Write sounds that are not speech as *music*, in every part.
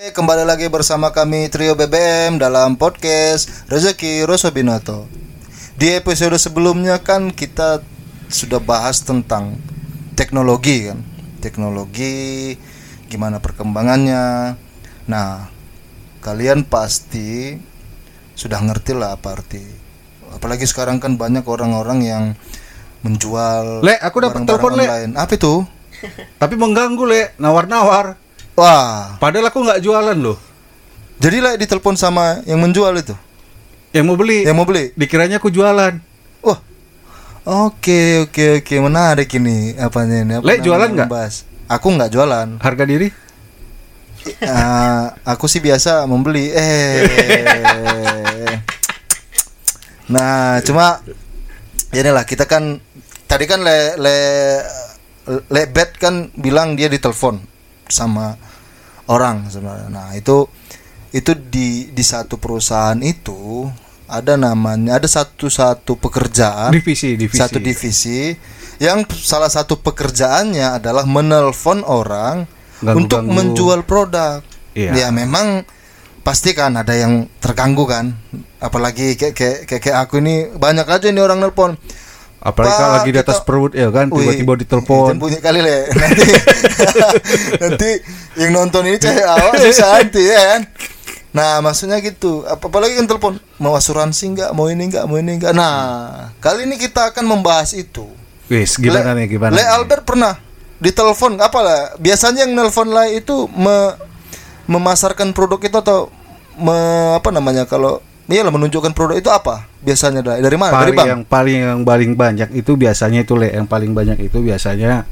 Kembali lagi bersama kami Trio BBM dalam podcast Rezeki Rosobinoto. Di episode sebelumnya kan kita sudah bahas tentang teknologi kan, teknologi gimana perkembangannya. Nah, kalian pasti sudah ngerti lah apa arti. Apalagi sekarang kan banyak orang-orang yang menjual. Le, aku dapat telepon, Le. online. Apa itu? Tapi mengganggu le, nawar-nawar. Wah, Padahal aku nggak jualan loh. jadi lah ditelepon sama yang menjual itu, Yang mau beli, yang mau beli. dikiranya aku jualan. Wah, oke oke oke menarik ini apanya ini? Apa Le, namanya jualan nggak? Aku nggak jualan. Harga diri? Eh, aku sih biasa membeli. Eh, nah cuma inilah kita kan tadi kan le le le bet kan bilang dia ditelepon sama orang sebenarnya. Nah itu itu di di satu perusahaan itu ada namanya ada satu satu pekerjaan Divisi, divisi. satu divisi yang salah satu pekerjaannya adalah menelpon orang Ganggu-ganggu. untuk menjual produk. Iya. Ya memang pasti kan ada yang terganggu kan. Apalagi kayak kayak kayak, kayak aku ini banyak aja nih orang nelpon. Apalagi kalau lagi di atas kita- perut ya kan, tiba-tiba ditelepon. bunyi kali le. Nanti *laughs* nanti yang nonton ini cewek awal susah nanti ya kan. Nah maksudnya gitu. Apa apalagi kan telepon mau asuransi nggak, mau ini nggak, mau ini nggak. Nah kali ini kita akan membahas itu. Wis, gimana Le- nih gimana? Le? Albert pernah ditelepon apa lah? Biasanya yang nelpon lah itu me- memasarkan produk itu atau me- apa namanya kalau iyalah menunjukkan produk itu apa? Biasanya dari, dari mana? Dari paling bank. yang paling yang paling banyak itu biasanya itu le, yang paling banyak itu biasanya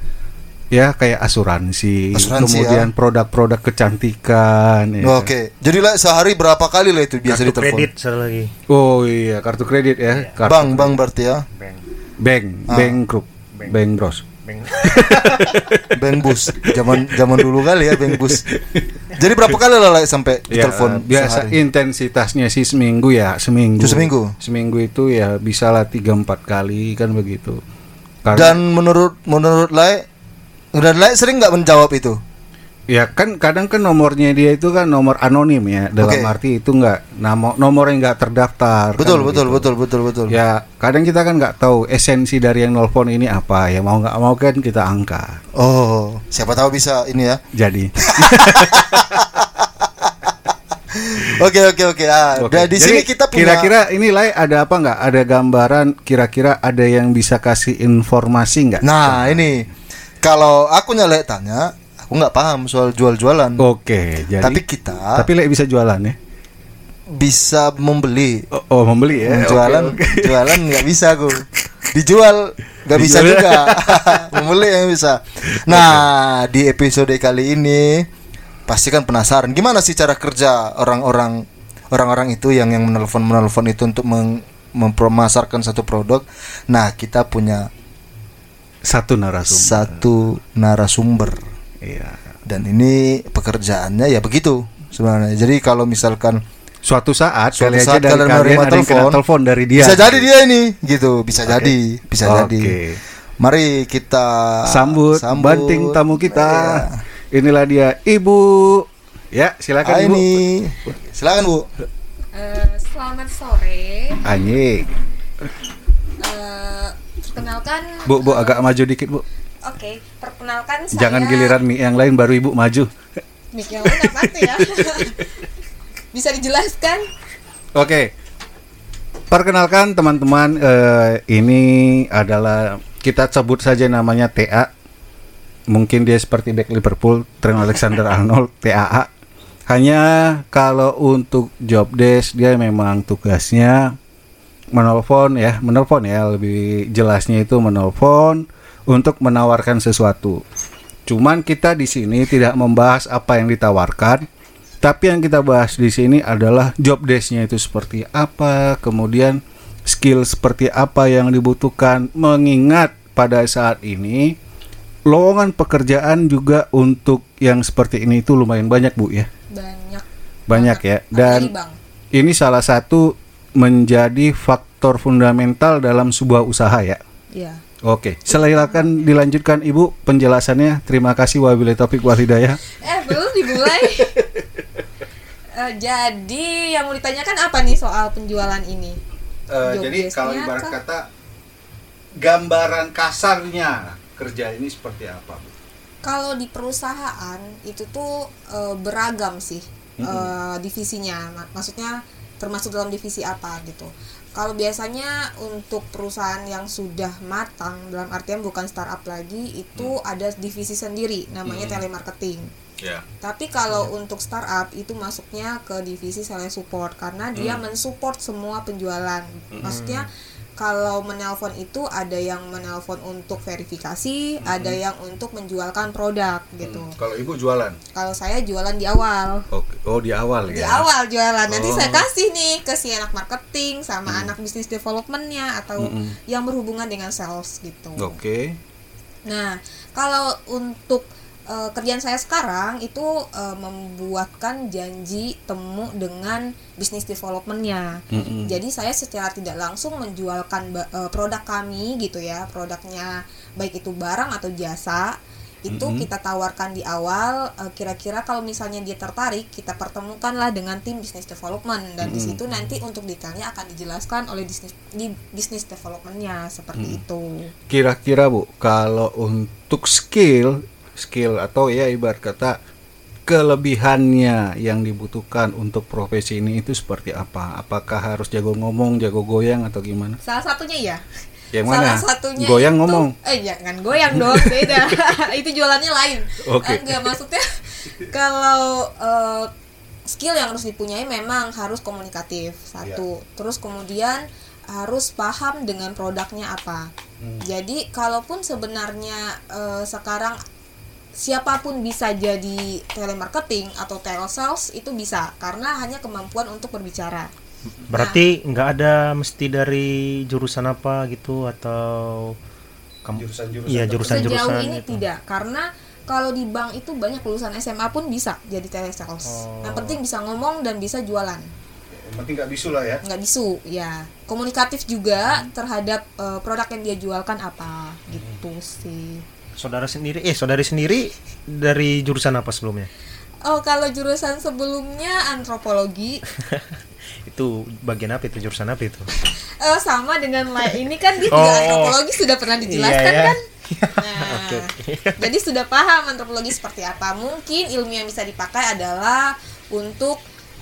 ya kayak asuransi, Asuransi, kemudian produk-produk kecantikan. ya. Oke. Jadi lah sehari berapa kali lah itu biasa kartu ditelepon? kredit satu lagi Oh iya, kartu kredit ya. Kartu Bank, bank berarti ya. bank Bank, Ah. bank group, Bank. bank bros. Bank *laughs* Bank bus. Zaman zaman dulu kali ya bank bus. Jadi berapa kali lah sampai Ya, ditelepon biasa sehari? intensitasnya sih seminggu ya seminggu. Itu seminggu? Seminggu itu ya bisa lah tiga empat kali kan begitu. Karena Dan menurut menurut Lai dan Lai sering nggak menjawab itu? Ya kan kadang kan nomornya dia itu kan nomor anonim ya dalam Oke. arti itu nggak nomor nomor yang nggak terdaftar. kan Betul betul begitu. betul betul betul. Ya kadang kita kan nggak tahu esensi dari yang nelpon ini apa ya mau nggak mau kan kita angkat. Oh, siapa tahu bisa ini ya. Jadi *laughs* Oke oke oke. Ah, dan di sini kita punya kira-kira ini Lai ada apa nggak? Ada gambaran kira-kira ada yang bisa kasih informasi nggak? Nah, ini kalau aku nyalek tanya, aku nggak paham soal jual-jualan. Oke, jadi Tapi kita tapi Lai bisa jualan ya? bisa membeli. Oh, oh, membeli ya? jualan Oke, oke. *laughs* jualan nggak bisa aku. Dijual nggak bisa Dijual. juga. *laughs* membeli yang bisa. Nah, di episode kali ini pasti kan penasaran gimana sih cara kerja orang-orang orang-orang itu yang yang menelpon menelpon itu untuk meng, mempromasarkan satu produk. Nah, kita punya Satu narasumber. satu narasumber Iya. dan ini pekerjaannya ya begitu sebenarnya. Jadi kalau misalkan Suatu saat Suatu kali aja saat dari kalian menerima ada yang kena telepon, telepon dari dia. bisa jadi dia ini gitu, bisa Oke. jadi, bisa Oke. jadi. Mari kita Sambut, banting tamu kita. Iya. Inilah dia Ibu. Ya, silakan Ah, Ibu. ini. Silakan Bu. Eh, selamat sore. Anjing. Eh, perkenalkan. Bu, Bu eh, agak maju dikit, Bu. Oke, perkenalkan saya. Jangan giliran mie yang lain baru Ibu maju. Mik yang lain apa tuh ya? *laughs* Bisa dijelaskan? Oke. Perkenalkan teman-teman, eh, ini adalah kita sebut saja namanya TA. Mungkin dia seperti back Liverpool, Trent Alexander *laughs* Arnold, TAA. Hanya kalau untuk job desk dia memang tugasnya menelpon ya, menelpon ya, lebih jelasnya itu menelpon untuk menawarkan sesuatu. Cuman kita di sini tidak membahas apa yang ditawarkan, tapi yang kita bahas di sini adalah job desk-nya itu seperti apa, kemudian skill seperti apa yang dibutuhkan. Mengingat pada saat ini lowongan pekerjaan juga untuk yang seperti ini itu lumayan banyak bu ya, Banyak. banyak ya. Dan ini salah satu menjadi faktor fundamental dalam sebuah usaha ya. Iya. Oke, silakan dilanjutkan Ibu penjelasannya. Terima kasih wabillahi taufik wal hidayah. Eh, belum dimulai. *laughs* Eh, jadi yang mau ditanyakan apa nih soal penjualan ini? Eh, Job jadi kalau ibarat kah? kata gambaran kasarnya kerja ini seperti apa, Bu? Kalau di perusahaan itu tuh eh, beragam sih eh, divisinya. Ma- Maksudnya termasuk dalam divisi apa gitu. Kalau biasanya untuk perusahaan yang sudah matang dalam artian bukan startup lagi itu ada divisi sendiri namanya telemarketing. Ya. Tapi kalau untuk startup itu masuknya ke divisi sales support karena dia mensupport semua penjualan. Maksudnya kalau menelpon itu ada yang menelpon untuk verifikasi, ada yang untuk menjualkan produk gitu. Kalau Ibu jualan? Kalau saya jualan di awal. Oke. Oh, di awal Di ya. awal jualan nanti Oh. saya kasih nih ke si anak marketing sama anak bisnis developmentnya atau yang berhubungan dengan sales gitu. Oke. Nah, kalau untuk eh, kerjaan saya sekarang itu eh, membuatkan janji temu dengan bisnis developmentnya. Mm-mm. Jadi saya secara tidak langsung menjualkan eh, produk kami gitu ya, produknya baik itu barang atau jasa itu kita tawarkan di awal eh, kira-kira kalau misalnya dia tertarik kita pertemukanlah dengan tim bisnis development dan di situ nanti untuk detailnya akan dijelaskan oleh bisnis di bisnis developmentnya seperti itu. Kira-kira Bu, kalau untuk skill, skill atau ya ibarat kata kelebihannya yang dibutuhkan untuk profesi ini itu seperti apa? Apakah harus jago ngomong, jago goyang atau gimana? Salah satunya ya. Yang mana? Salah satunya Goyang itu- ngomong. Eh jangan goyang dong, *laughs* beda. *laughs* itu jualannya lain. Oke. Enggak maksudnya *laughs* kalau eh, skill yang harus dipunyai memang harus komunikatif satu. Iya. Terus kemudian harus paham dengan produknya apa. Hmm. Jadi kalaupun sebenarnya eh, sekarang siapa pun bisa jadi telemarketing atau telesales itu bisa karena hanya kemampuan untuk berbicara. Berarti nggak ada mesti dari jurusan apa gitu atau kamu Jurusan-jurusan Iya, jurusan-jurusan Sejauh ini gitu. tidak, karena kalau di bank itu banyak lulusan SMA pun bisa jadi telesales. Oh. Yang penting bisa ngomong dan bisa jualan, Yang penting nggak bisu lah ya. nggak bisu, ya. Komunikatif juga terhadap eh, produk yang dia jualkan apa, gitu sih. Saudara sendiri eh saudari sendiri dari jurusan apa sebelumnya? Oh, kalau jurusan sebelumnya antropologi, *laughs* itu bagian apa itu jurusan apa itu? *laughs* eh, sama dengan ini kan dia juga Oh. antropologi sudah pernah dijelaskan Iya, ya. kan? *laughs* Nah, jadi sudah paham antropologi seperti apa. Mungkin ilmu yang bisa dipakai adalah untuk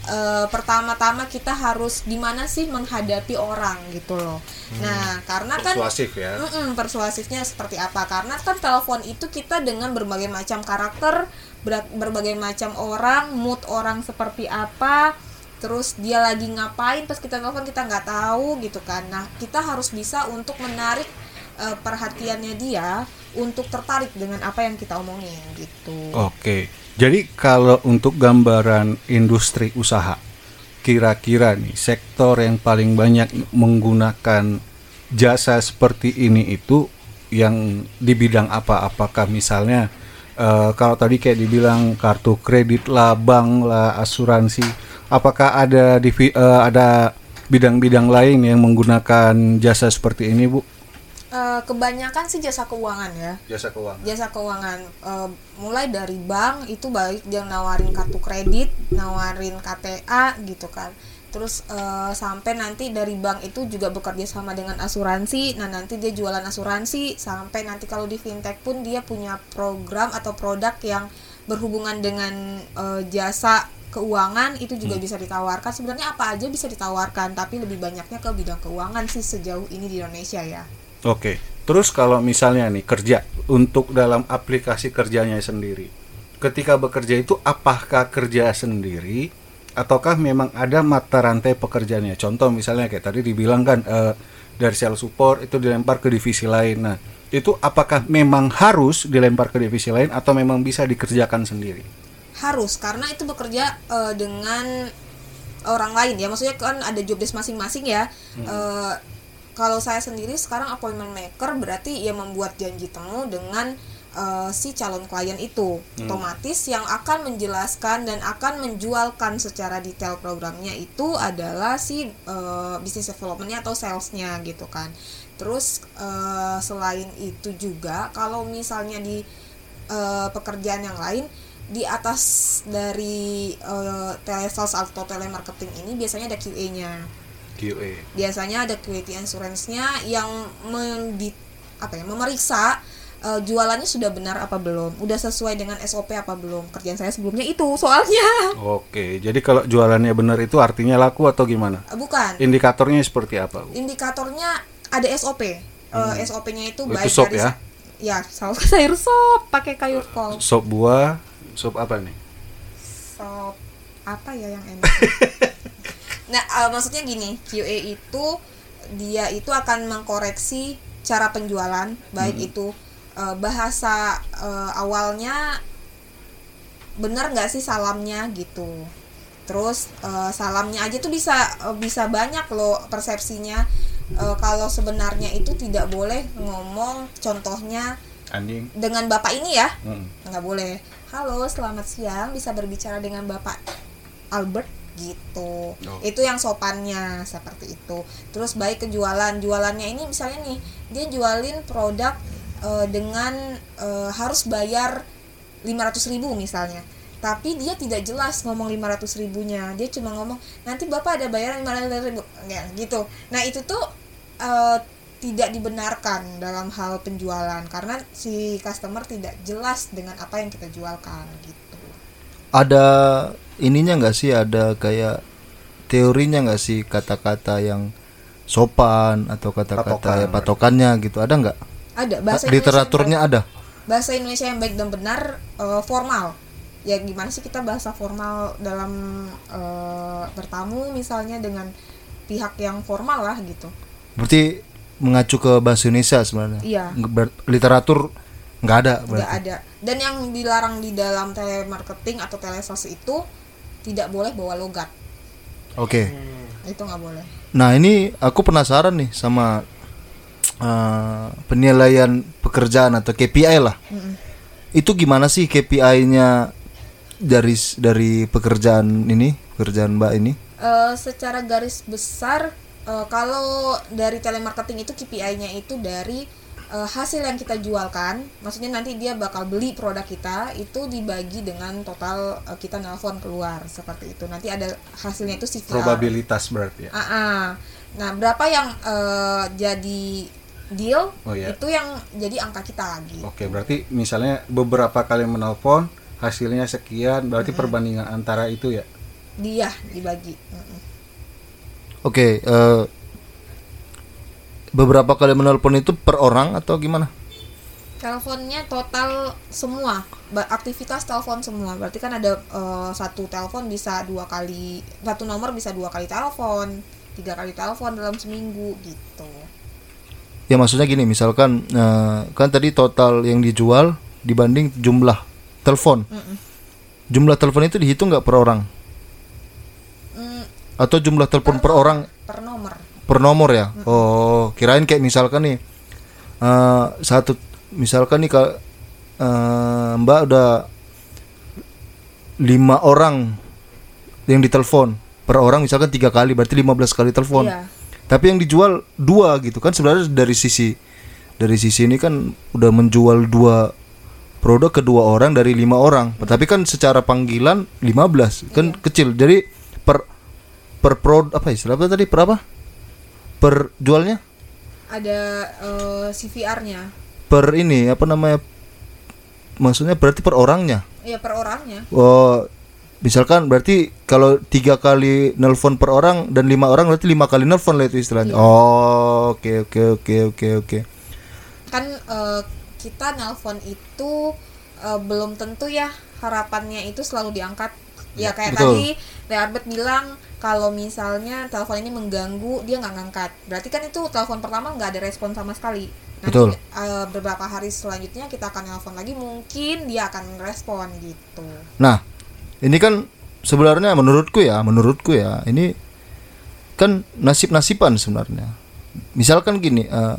eh, pertama-tama kita harus gimana sih menghadapi orang gitu loh. Nah, karena kan Persuasif ya. Mm-mm, persuasifnya seperti apa? Karena kan telepon itu kita dengan berbagai macam karakter, ber- berbagai macam orang, mood orang seperti apa, terus dia lagi ngapain pas kita telepon kita nggak tahu gitu kan. Nah, kita harus bisa untuk menarik eh, perhatiannya dia untuk tertarik dengan apa yang kita omongin gitu. Oke. Jadi kalau untuk gambaran industri usaha, kira-kira nih sektor yang paling banyak menggunakan jasa seperti ini itu yang di bidang apa? Apakah misalnya eh, kalau tadi kayak dibilang kartu kredit lah, bank lah, asuransi, apakah ada divi- eh, ada bidang-bidang lain yang menggunakan jasa seperti ini, Bu? Eh, kebanyakan sih jasa keuangan ya. Jasa keuangan. jasa keuangan eh, mulai dari bank itu baik dia nawarin kartu kredit nawarin KTA gitu kan. Terus eh, sampai nanti dari bank itu juga bekerja sama dengan asuransi. Nah nanti dia jualan asuransi. Sampai nanti kalau di fintech pun dia punya program atau produk yang berhubungan dengan eh, jasa keuangan itu juga bisa ditawarkan. Sebenarnya apa aja bisa ditawarkan tapi lebih banyaknya ke bidang keuangan sih sejauh ini di Indonesia ya Oke, terus kalau misalnya nih kerja untuk dalam aplikasi kerjanya sendiri, ketika bekerja itu apakah kerja sendiri ataukah memang ada mata rantai pekerjaannya? Contoh misalnya kayak tadi dibilang kan eh, dari sales support itu dilempar ke divisi lain. Nah, itu apakah memang harus dilempar ke divisi lain atau memang bisa dikerjakan sendiri? harus karena itu bekerja eh, dengan orang lain ya maksudnya kan ada job desk masing-masing ya Eh, kalau saya sendiri sekarang appointment maker berarti ya membuat janji temu dengan eh, si calon klien itu. Otomatis yang akan menjelaskan dan akan menjualkan secara detail programnya itu adalah si eh, business developmentnya atau salesnya gitu kan. Terus eh, selain itu juga kalau misalnya di eh, pekerjaan yang lain di atas dari eh, telesales atau telemarketing ini biasanya ada QA-nya. QA. Biasanya ada quality assurance-nya yang mendi, apa ya, memeriksa eh, jualannya sudah benar apa belum, udah sesuai dengan SOP apa belum. Kerjaan saya sebelumnya itu soalnya. *laughs* Oke, jadi kalau jualannya benar itu artinya laku atau gimana? Eh, Bukan. Indikatornya seperti apa? Bu? Indikatornya ada SOP. Eh, SOP-nya itu Oh, baik itu sop dari ya? Ya, saus *laughs* sayur sop pakai kayu kol. Sop buah, sop apa nih? Sop apa ya yang enak? *laughs* nah, eh, maksudnya gini, QA itu dia itu akan mengkoreksi cara penjualan, baik itu eh, bahasa eh, awalnya benar nggak sih salamnya gitu. Terus eh, salamnya aja tuh bisa eh, bisa banyak loh persepsinya. Eh, kalau sebenarnya itu tidak boleh ngomong contohnya Anjing. dengan bapak ini ya Hmm. nggak boleh halo selamat siang bisa berbicara dengan bapak Albert gitu. Oh. itu yang sopannya seperti itu. Terus baik ke jualan. Jualannya ini misalnya nih dia jualin produk eh, dengan eh, harus bayar 500.000 ribu misalnya. Tapi dia tidak jelas ngomong 500 ribunya. Dia cuma ngomong nanti bapak ada bayaran 500 ribu. Ya, gitu. Nah itu tuh eh, tidak dibenarkan dalam hal penjualan. Karena si customer tidak jelas dengan apa yang kita jualkan gitu. Ada ininya nggak sih ada kayak teorinya nggak sih kata-kata yang sopan atau kata-kata Patokan. ya, patokannya gitu? Ada nggak? Ada. Bahasa Indonesia literaturnya ada? Bahasa Indonesia yang baik dan benar eh, formal. Ya gimana sih kita bahasa formal dalam eh, bertamu misalnya dengan pihak yang formal lah gitu. Berarti mengacu ke bahasa Indonesia sebenarnya? Iya. Literatur nggak ada nggak ada. Dan yang dilarang di dalam telemarketing atau telesales itu tidak boleh bawa logat. Oke. Itu nggak boleh. Nah ini aku penasaran nih sama eh, penilaian pekerjaan atau KPI lah. Itu gimana sih KPI-nya dari dari pekerjaan ini pekerjaan mbak ini? Eh, secara garis besar eh, kalau dari telemarketing itu KPI-nya itu dari eh, hasil yang kita jualkan maksudnya nanti dia bakal beli produk kita itu dibagi dengan total eh, kita nelpon keluar seperti itu nanti ada hasilnya itu CVR Probabilitas berarti ya. Ah, ah. nah berapa yang eh, jadi deal Oh, iya. itu yang jadi angka kita lagi Oke, berarti misalnya beberapa kali menelpon hasilnya sekian, berarti perbandingan antara itu ya. dia dibagi Mm-mm. Oke, eh, beberapa kali menelpon itu per orang atau gimana? teleponnya total semua aktivitas telepon semua berarti kan ada eh, satu telepon bisa dua kali satu nomor bisa dua kali telepon tiga kali telepon dalam seminggu gitu Ya maksudnya gini, misalkan eh, kan tadi total yang dijual dibanding jumlah telepon. Jumlah telepon itu dihitung nggak per orang? Mm, Atau jumlah telepon per orang per per nomor ya? Oh, kirain kayak misalkan nih eh, satu misalkan nih kalau eh, Mbak udah lima orang yang ditelepon per orang misalkan tiga kali berarti 15 kali telepon. Iya. Tapi yang dijual dua gitu kan sebenarnya dari sisi dari sisi ini kan udah menjual dua produk ke dua orang dari lima orang. Tapi kan secara panggilan 15 kan kecil. Jadi per per pro apa istilah apa tadi per apa? Per jualnya? ada eh, CVR-nya Per ini apa namanya? Maksudnya berarti per orangnya. ya per orangnya Oh, misalkan berarti kalau tiga kali nelpon per orang dan lima orang berarti lima kali nelpon lah itu istilahnya. Oh, oke oke oke oke oke. kan eh, kita nelpon itu eh, belum tentu ya harapannya itu selalu diangkat ya kayak betul. tadi Albert bilang kalau misalnya telepon ini mengganggu dia nggak ngangkat berarti kan itu telepon pertama nggak ada respon sama sekali nanti Betul. eh, beberapa hari selanjutnya kita akan nelpon lagi mungkin dia akan respon gitu Nah, ini kan sebenarnya menurutku ya, menurutku ya, ini kan nasib-nasiban sebenarnya. Misalkan gini, eh,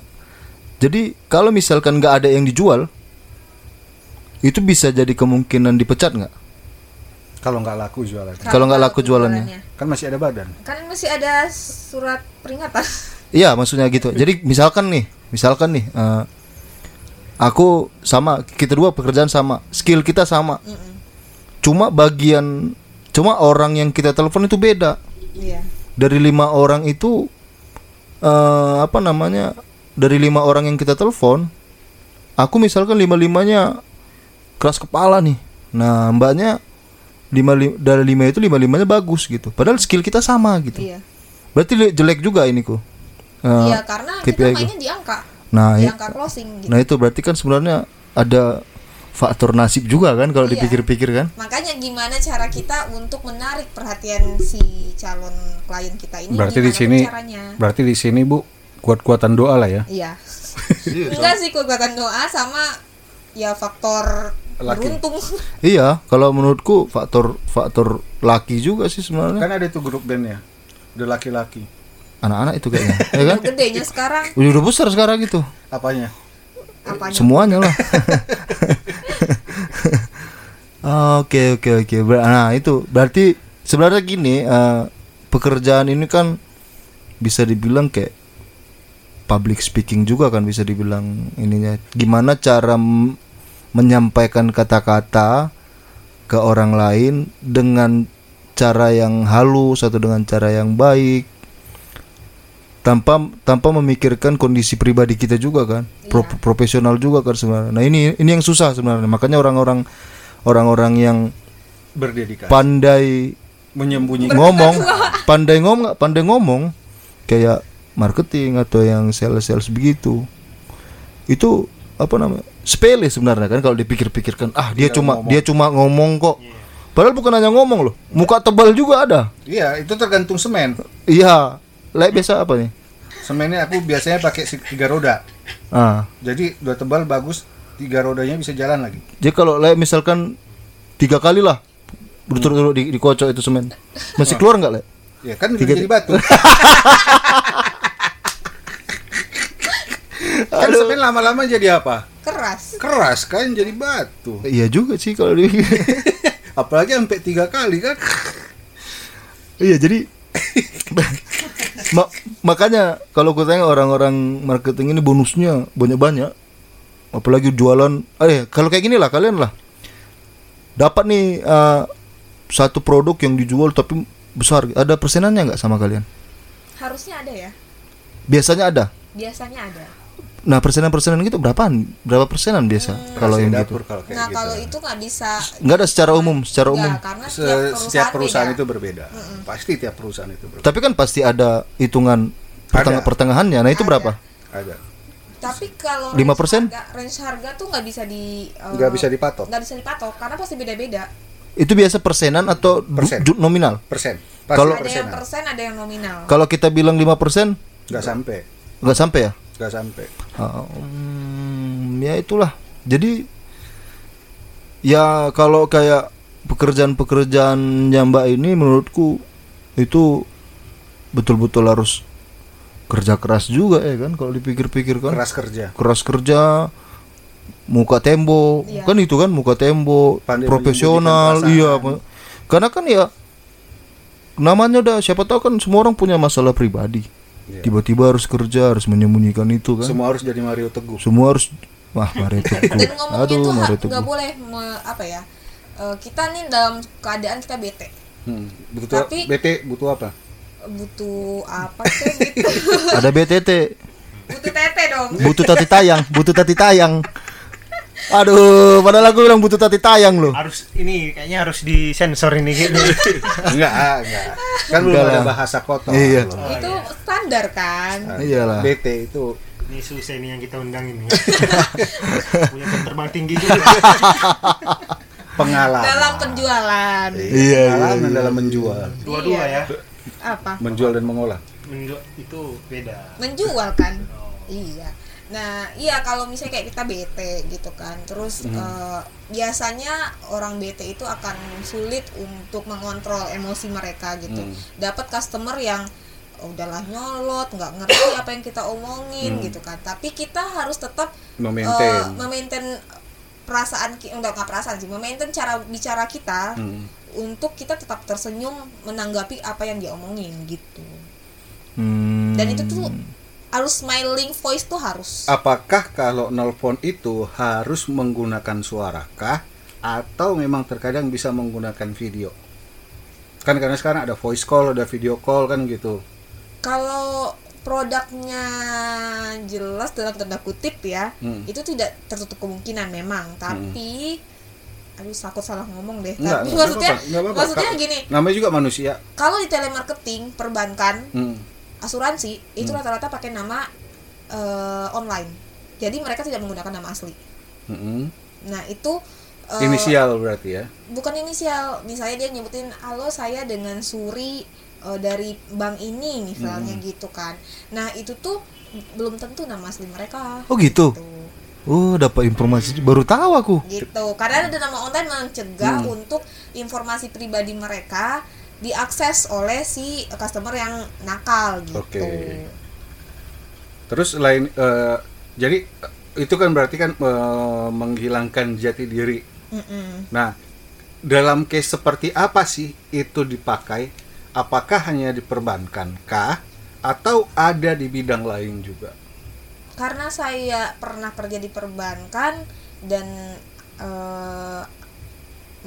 jadi kalau misalkan nggak ada yang dijual, itu bisa jadi kemungkinan dipecat nggak? Kalau nggak laku jualannya. Kalau nggak laku jualannya. Kan masih ada badan. kan masih ada surat peringatan *laughs* Iya, maksudnya gitu. Jadi misalkan nih, misalkan nih, eh, aku sama, kita dua pekerjaan sama, skill kita sama. cuma bagian cuma orang yang kita telepon itu beda Iya. dari lima orang itu eh apa namanya dari lima orang yang kita telepon aku misalkan lima limanya keras kepala nih nah mbaknya lima li- dari lima itu lima limanya bagus gitu padahal skill kita sama gitu Iya. berarti le- jelek juga ini ku Eh, Iya, karena KPI kita mainnya di angka. nah Di angka closing gitu. nah itu berarti kan sebenarnya ada faktor nasib juga kan kalau Iya. dipikir-pikir kan Makanya gimana cara kita untuk menarik perhatian si calon klien kita ini? Berarti di sini caranya? berarti di sini Bu kuat-kuatan doa lah ya. Iya. *laughs* Enggak sih kekuatan doa sama ya faktor Laki. beruntung. iya kalau menurutku faktor faktor laki juga sih sebenarnya Kan ada itu grup bandnya. Udah laki-laki. anak-anak itu kayaknya *laughs* ya kan Udah gedenya sekarang udah udah besar sekarang gitu Apanya? apanya? semuanya lah *laughs* oke oke oke nah itu berarti sebenarnya gini eh, pekerjaan ini kan bisa dibilang kayak public speaking juga kan bisa dibilang ininya gimana cara menyampaikan kata-kata ke orang lain dengan cara yang halus atau dengan cara yang baik tanpa tanpa memikirkan kondisi pribadi kita juga kan Pro- profesional juga kan sebenarnya nah ini ini yang susah sebenarnya makanya orang-orang orang-orang yang Berdedikasi. pandai Menyembunyikan. ngomong *laughs* pandai ngomong pandai ngomong kayak marketing atau yang sales sales begitu itu apa namanya sepele sebenarnya kan kalau dipikir-pikirkan. Ah dia cuma dia cuma ngomong kok. Padahal bukan hanya ngomong loh muka tebal juga ada. Iya, itu tergantung semen. iya like biasa apa nih? Semennya aku biasanya pakai tiga roda. ah. Jadi dua tebal bagus, tiga rodanya bisa jalan lagi. jadi kalau like misalkan tiga kali lah berturut-turut di, dikocok itu semen. Masih keluar nggak le Ya kan Tiga- jadi batu. *laughs* kan semen lama-lama jadi apa? Keras. Keras kan jadi batu. iya juga sih kalau di *laughs* Apalagi sampai tiga kali kan. Iya jadi *laughs* Ma- makanya kalau gue tanya orang-orang marketing ini bonusnya banyak-banyak apalagi jualan eh kalau kayak gini lah kalian lah dapat nih eh, satu produk yang dijual tapi besar ada persenannya nggak sama kalian Harusnya ada ya. biasanya ada Biasanya ada. Nah persenan-persenan gitu berapaan berapa persenan biasa kalau yang gitu dapur kalau kayak Nah, gitu. kalau itu nggak bisa nggak ada secara umum secara umum karena Se- setiap perusahaan, setiap perusahaan beda. itu berbeda. Pasti tiap perusahaan itu berbeda. tapi kan pasti ada hitungan pertengah Ada. pertengahannya nah itu Ada. berapa Ada. Tapi kalau 5%? range harga, range harga tuh nggak bisa di eh, Nggak bisa dipatok. nggak bisa dipatok karena pasti beda-beda. itu biasa persenan atau Persen. nominal Persen. Kalau- ada yang persenan. persen, ada yang nominal. Kalau kita bilang 5% nggak sampai, nggak sampai ya? Nggak sampai. Hmm, ya itulah. Jadi ya kalau kayak pekerjaan-pekerjaan Mbak ini menurutku itu betul-betul harus kerja keras juga ya kan kalau dipikir-pikir kan. Keras kerja. Keras kerja muka tembok Iya. kan itu kan muka tembok Pandai profesional iya karena kan ya namanya udah siapa tahu kan semua orang punya masalah pribadi Iya. tiba-tiba harus kerja harus menyembunyikan itu kan Semua harus jadi Mario Teguh. semua harus wah mari *laughs* Teguh Dan aduh tuh mari ha- Teguh nggak boleh me- apa ya? eh, kita nih dalam keadaan kita bete, Hmm. Butuh Tapi- BT butuh apa? butuh apa sih gitu? ada BTT butuh tete dong. butuh tati tayang butuh tati tayang aduh padahal aku bilang butuh tati tayang loh Harus ini kayaknya harus disensor ini *laughs* gitu. enggak, ah, enggak. Kan belum ada bahasa kotor. Iya. belum. Itu standar kan. iyalah BT itu Ini susah ini yang kita undang ini. *laughs* Punya terbang tinggi juga. pengalaman. Dalam penjualan. Iya, pengalaman dalam menjual, Dua-dua ya. Apa? menjual dan mengolah. Menjual itu beda. menjual kan iya nah iya kalau misalnya kayak kita bete gitu kan terus eh, biasanya orang bete itu akan sulit untuk mengontrol emosi mereka gitu dapat customer yang oh, udahlah nyolot nggak ngerti apa yang kita omongin gitu kan tapi kita harus tetap Memaintain. memaintain perasaan enggak nggak perasaan sih memaintain cara bicara kita Hmm. untuk kita tetap tersenyum menanggapi apa yang dia omongin gitu Hmm. dan itu tuh harus smiling voice tuh harus Apakah kalau nelpon itu harus menggunakan suara kah atau memang terkadang bisa menggunakan video kan karena sekarang ada voice call ada video call kan gitu Kalau produknya jelas dalam tanda kutip ya, Hmm. itu tidak tertutup kemungkinan memang, tapi aduh takut salah ngomong deh. Enggak, tapi enggak maksudnya enggak apa-apa. maksudnya Ka- gini, namanya juga manusia kalau di telemarketing, perbankan, Hmm. Asuransi itu Hmm. rata-rata pakai nama eh, online. Jadi mereka tidak menggunakan nama asli. Mm-mm. Nah, itu eh, inisial berarti ya bukan inisial misalnya dia nyebutin halo saya dengan Suri eh, dari bank ini misalnya Hmm. gitu kan nah itu tuh belum tentu nama asli mereka Oh gitu. Gitu. Oh, dapat informasi baru tahu aku. gitu karena ada nama online mencegah Hmm. untuk informasi pribadi mereka diakses oleh si customer yang nakal gitu Oke. terus lain eh, jadi eh, itu kan berarti kan eh, menghilangkan jati diri Mm-mm. Nah, dalam case seperti apa sih itu dipakai? Apakah hanya diperbankan kah atau ada di bidang lain juga? karena saya pernah kerja di perbankan dan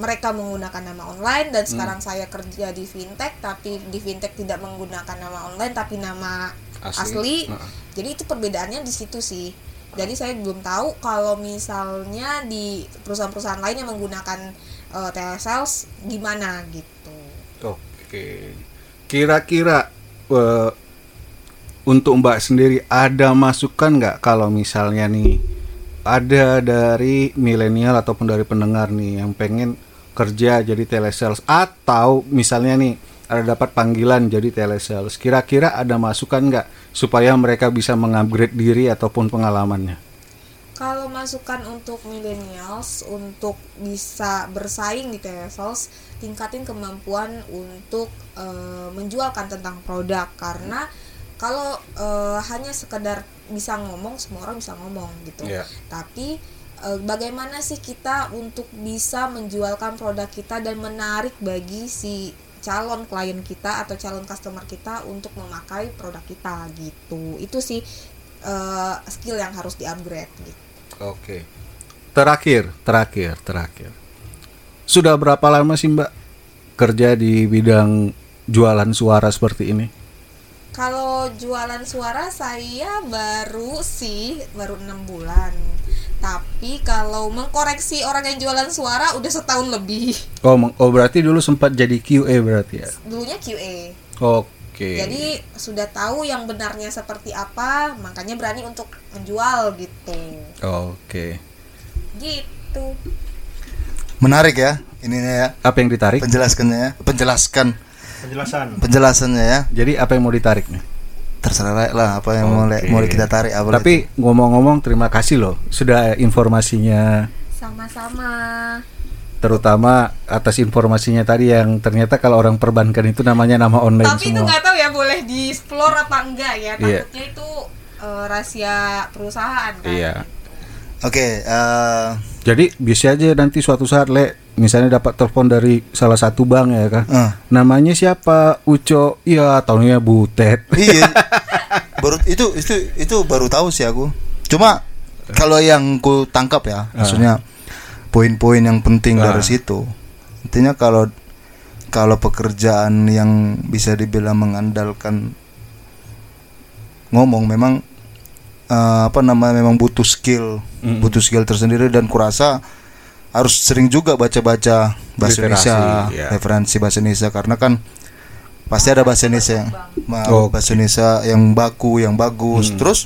mereka menggunakan nama online dan sekarang saya kerja di fintech tapi di fintech tidak menggunakan nama online tapi nama asli, Nah, jadi itu perbedaannya di situ sih. Jadi saya belum tahu kalau misalnya di perusahaan-perusahaan lain yang menggunakan eh, telesales gimana gitu. Oke. Kira-kira eh, untuk Mbak sendiri ada masukan nggak kalau misalnya nih ada dari milenial ataupun dari pendengar nih yang pengen kerja jadi telesales atau misalnya nih ada dapat panggilan jadi telesales kira-kira ada masukan nggak supaya mereka bisa mengupgrade diri ataupun pengalamannya Kalau masukan untuk millennials untuk bisa bersaing di telesales, tingkatin kemampuan untuk eh, menjualkan tentang produk karena kalau eh, hanya sekedar bisa ngomong semua orang bisa ngomong gitu. Iya. Tapi bagaimana sih kita untuk bisa menjualkan produk kita dan menarik bagi si calon klien kita atau calon customer kita untuk memakai produk kita gitu. Itu sih eh, skill yang harus di-upgrade gitu. Oke. Terakhir, terakhir, terakhir. Sudah berapa lama sih Mbak kerja di bidang jualan suara seperti ini? Kalau jualan suara saya baru sih baru enam bulan. Tapi kalau mengkoreksi orang yang jualan suara udah setahun lebih. Oh, oh berarti dulu sempat jadi QA berarti ya? Dulunya QA. Oke. Jadi sudah tahu yang benarnya seperti apa, makanya berani untuk menjual gitu. Oke. Gitu. Menarik ya ininya ya. Apa yang ditarik? Penjelaskannya ya. Penjelaskan Penjelasan. penjelasannya ya. Jadi apa yang mau ditarik nih? Terserah lah apa yang mau Oke. mau kita tarik apa Tapi ngomong-ngomong terima kasih loh sudah informasinya Sama-sama. terutama atas informasinya tadi yang ternyata kalau orang perbankan itu namanya nama online Tapi itu semua. nggak tahu ya boleh di explore apa enggak ya. Iya. Takutnya itu eh, rahasia perusahaan kan. Iya. Oke, eh, Jadi bisa aja nanti suatu saat le misalnya dapat telepon dari salah satu bank ya kan. eh, Namanya siapa? Uco. Iya, tahunya Butet. iya. *laughs* baru itu itu itu baru tahu sih aku. Cuma kalau yang ku tangkap ya, maksudnya poin-poin yang penting Ah. dari situ. Intinya kalau kalau pekerjaan yang bisa dibilang mengandalkan ngomong memang eh, apa namanya memang butuh skill, Mm-mm. butuh skill tersendiri dan kurasa harus sering juga baca-baca bahasa Literasi, Indonesia, ya. referensi bahasa Indonesia karena kan pasti ada bahasa Indonesia yang Oke. bahasa Indonesia yang baku, yang bagus. Hmm. Terus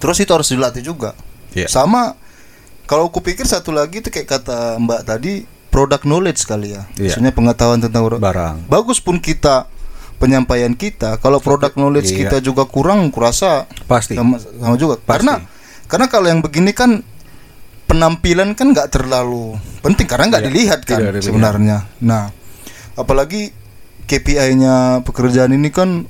terus itu harus dilatih juga. Iya. Sama kalau aku pikir satu lagi itu kayak kata Mbak tadi product knowledge kali ya. Iya. Maksudnya pengetahuan tentang. Barang. Bagus pun kita penyampaian kita, kalau produk knowledge Iya. kita juga kurang, kurasa Pasti. sama, sama juga. Pasti. Karena karena kalau yang begini kan penampilan kan nggak terlalu penting karena nggak Iya, dilihat kan tidak dilihat. sebenarnya. Nah, apalagi KPI-nya pekerjaan ini kan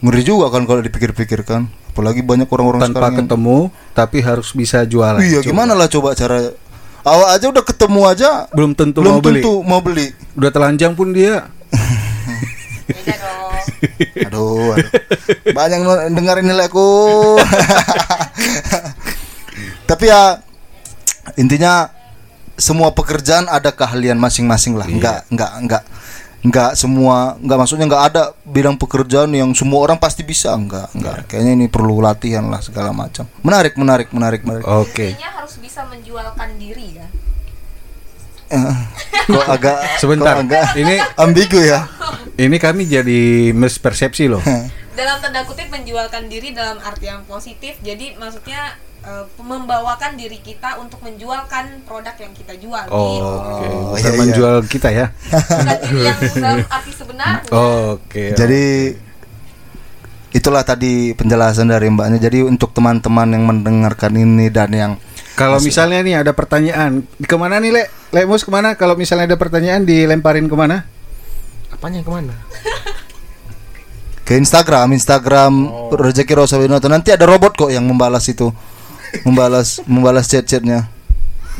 ngeri juga kan kalau dipikir-pikir kan. Apalagi banyak orang-orang Tanpa sekarang yang ketemu tapi harus bisa jualan. Iya, Coba. gimana lah coba cara awal aja udah ketemu aja Belum tentu belum mau beli. tentu mau beli. Udah telanjang pun dia. *laughs* Aduh, aduh. banyak dengerin nilai aku. *laughs* Tapi ya intinya semua pekerjaan ada keahlian masing-masing lah. Enggak enggak enggak enggak semua enggak maksudnya enggak ada bidang pekerjaan yang semua orang pasti bisa enggak enggak kayaknya ini perlu latihan lah segala macam menarik menarik menarik menarik Oke. Intinya harus bisa menjualkan diri kan. Eh, kok agak *laughs* Sebentar. kok agak Ini ambigu ya ini kami jadi mispersepsi loh. Dalam tanda kutip menjualkan diri dalam arti yang positif. Jadi maksudnya eh, membawakan diri kita untuk menjualkan produk yang kita jual. Oh, gitu. Oke. Oh, Bukan iya, iya. menjual kita ya. Bukan *laughs* yang dalam arti sebenarnya. Oke. Jadi itulah tadi penjelasan dari mbaknya. Jadi untuk teman-teman yang mendengarkan ini dan yang Kalau misalnya nih ada pertanyaan, ke mana nih Le? Le Mus ke mana? Kalau misalnya ada pertanyaan dilemparin ke mana? Apanya yang ke mana? ke Instagram, Instagram Rezeki Rosa Winoto nanti ada robot kok yang membalas itu, membalas membalas chat-chatnya.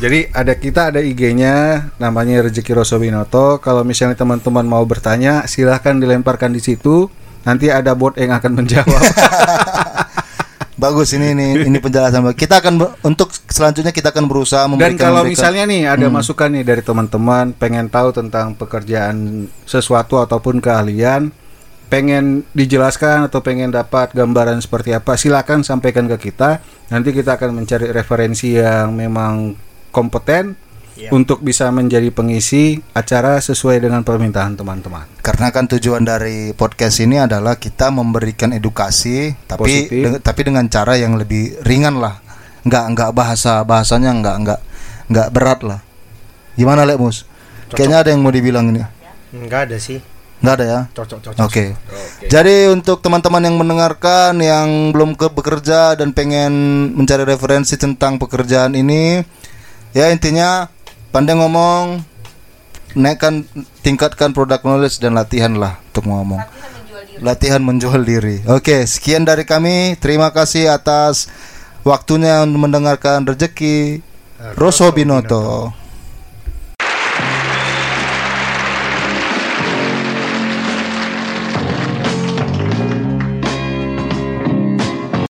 Jadi ada kita ada IG-nya namanya Rezeki Rosowinoto. Kalau misalnya teman-teman mau bertanya, silahkan dilemparkan di situ. Nanti ada bot yang akan menjawab. *laughs* Bagus ini ini ini penjelasan. Kita akan untuk selanjutnya kita akan berusaha Dan memberikan kalau mereka- misalnya nih ada masukan nih dari teman-teman pengen tahu tentang pekerjaan sesuatu ataupun keahlian, pengen dijelaskan atau pengen dapat gambaran seperti apa, silakan sampaikan ke kita. Nanti kita akan mencari referensi yang memang kompeten Iya. untuk bisa menjadi pengisi acara sesuai dengan permintaan teman-teman. Karena kan tujuan dari podcast ini adalah kita memberikan edukasi, tapi de- tapi dengan cara yang lebih ringan lah, nggak nggak bahasa bahasanya nggak nggak nggak berat lah. Gimana Lemus? Kayaknya ada yang mau dibilang ini, Enggak ada sih. Nggak ada ya? Cocok cocok. Oke. Jadi untuk teman-teman yang mendengarkan yang belum ke bekerja dan pengen mencari referensi tentang pekerjaan ini, ya intinya pandai ngomong, naikkan tingkatkan produk knowledge dan latihan lah untuk ngomong. Latihan menjual diri. Oke, sekian dari kami. Terima kasih atas waktunya untuk mendengarkan rezeki Roso Binoto.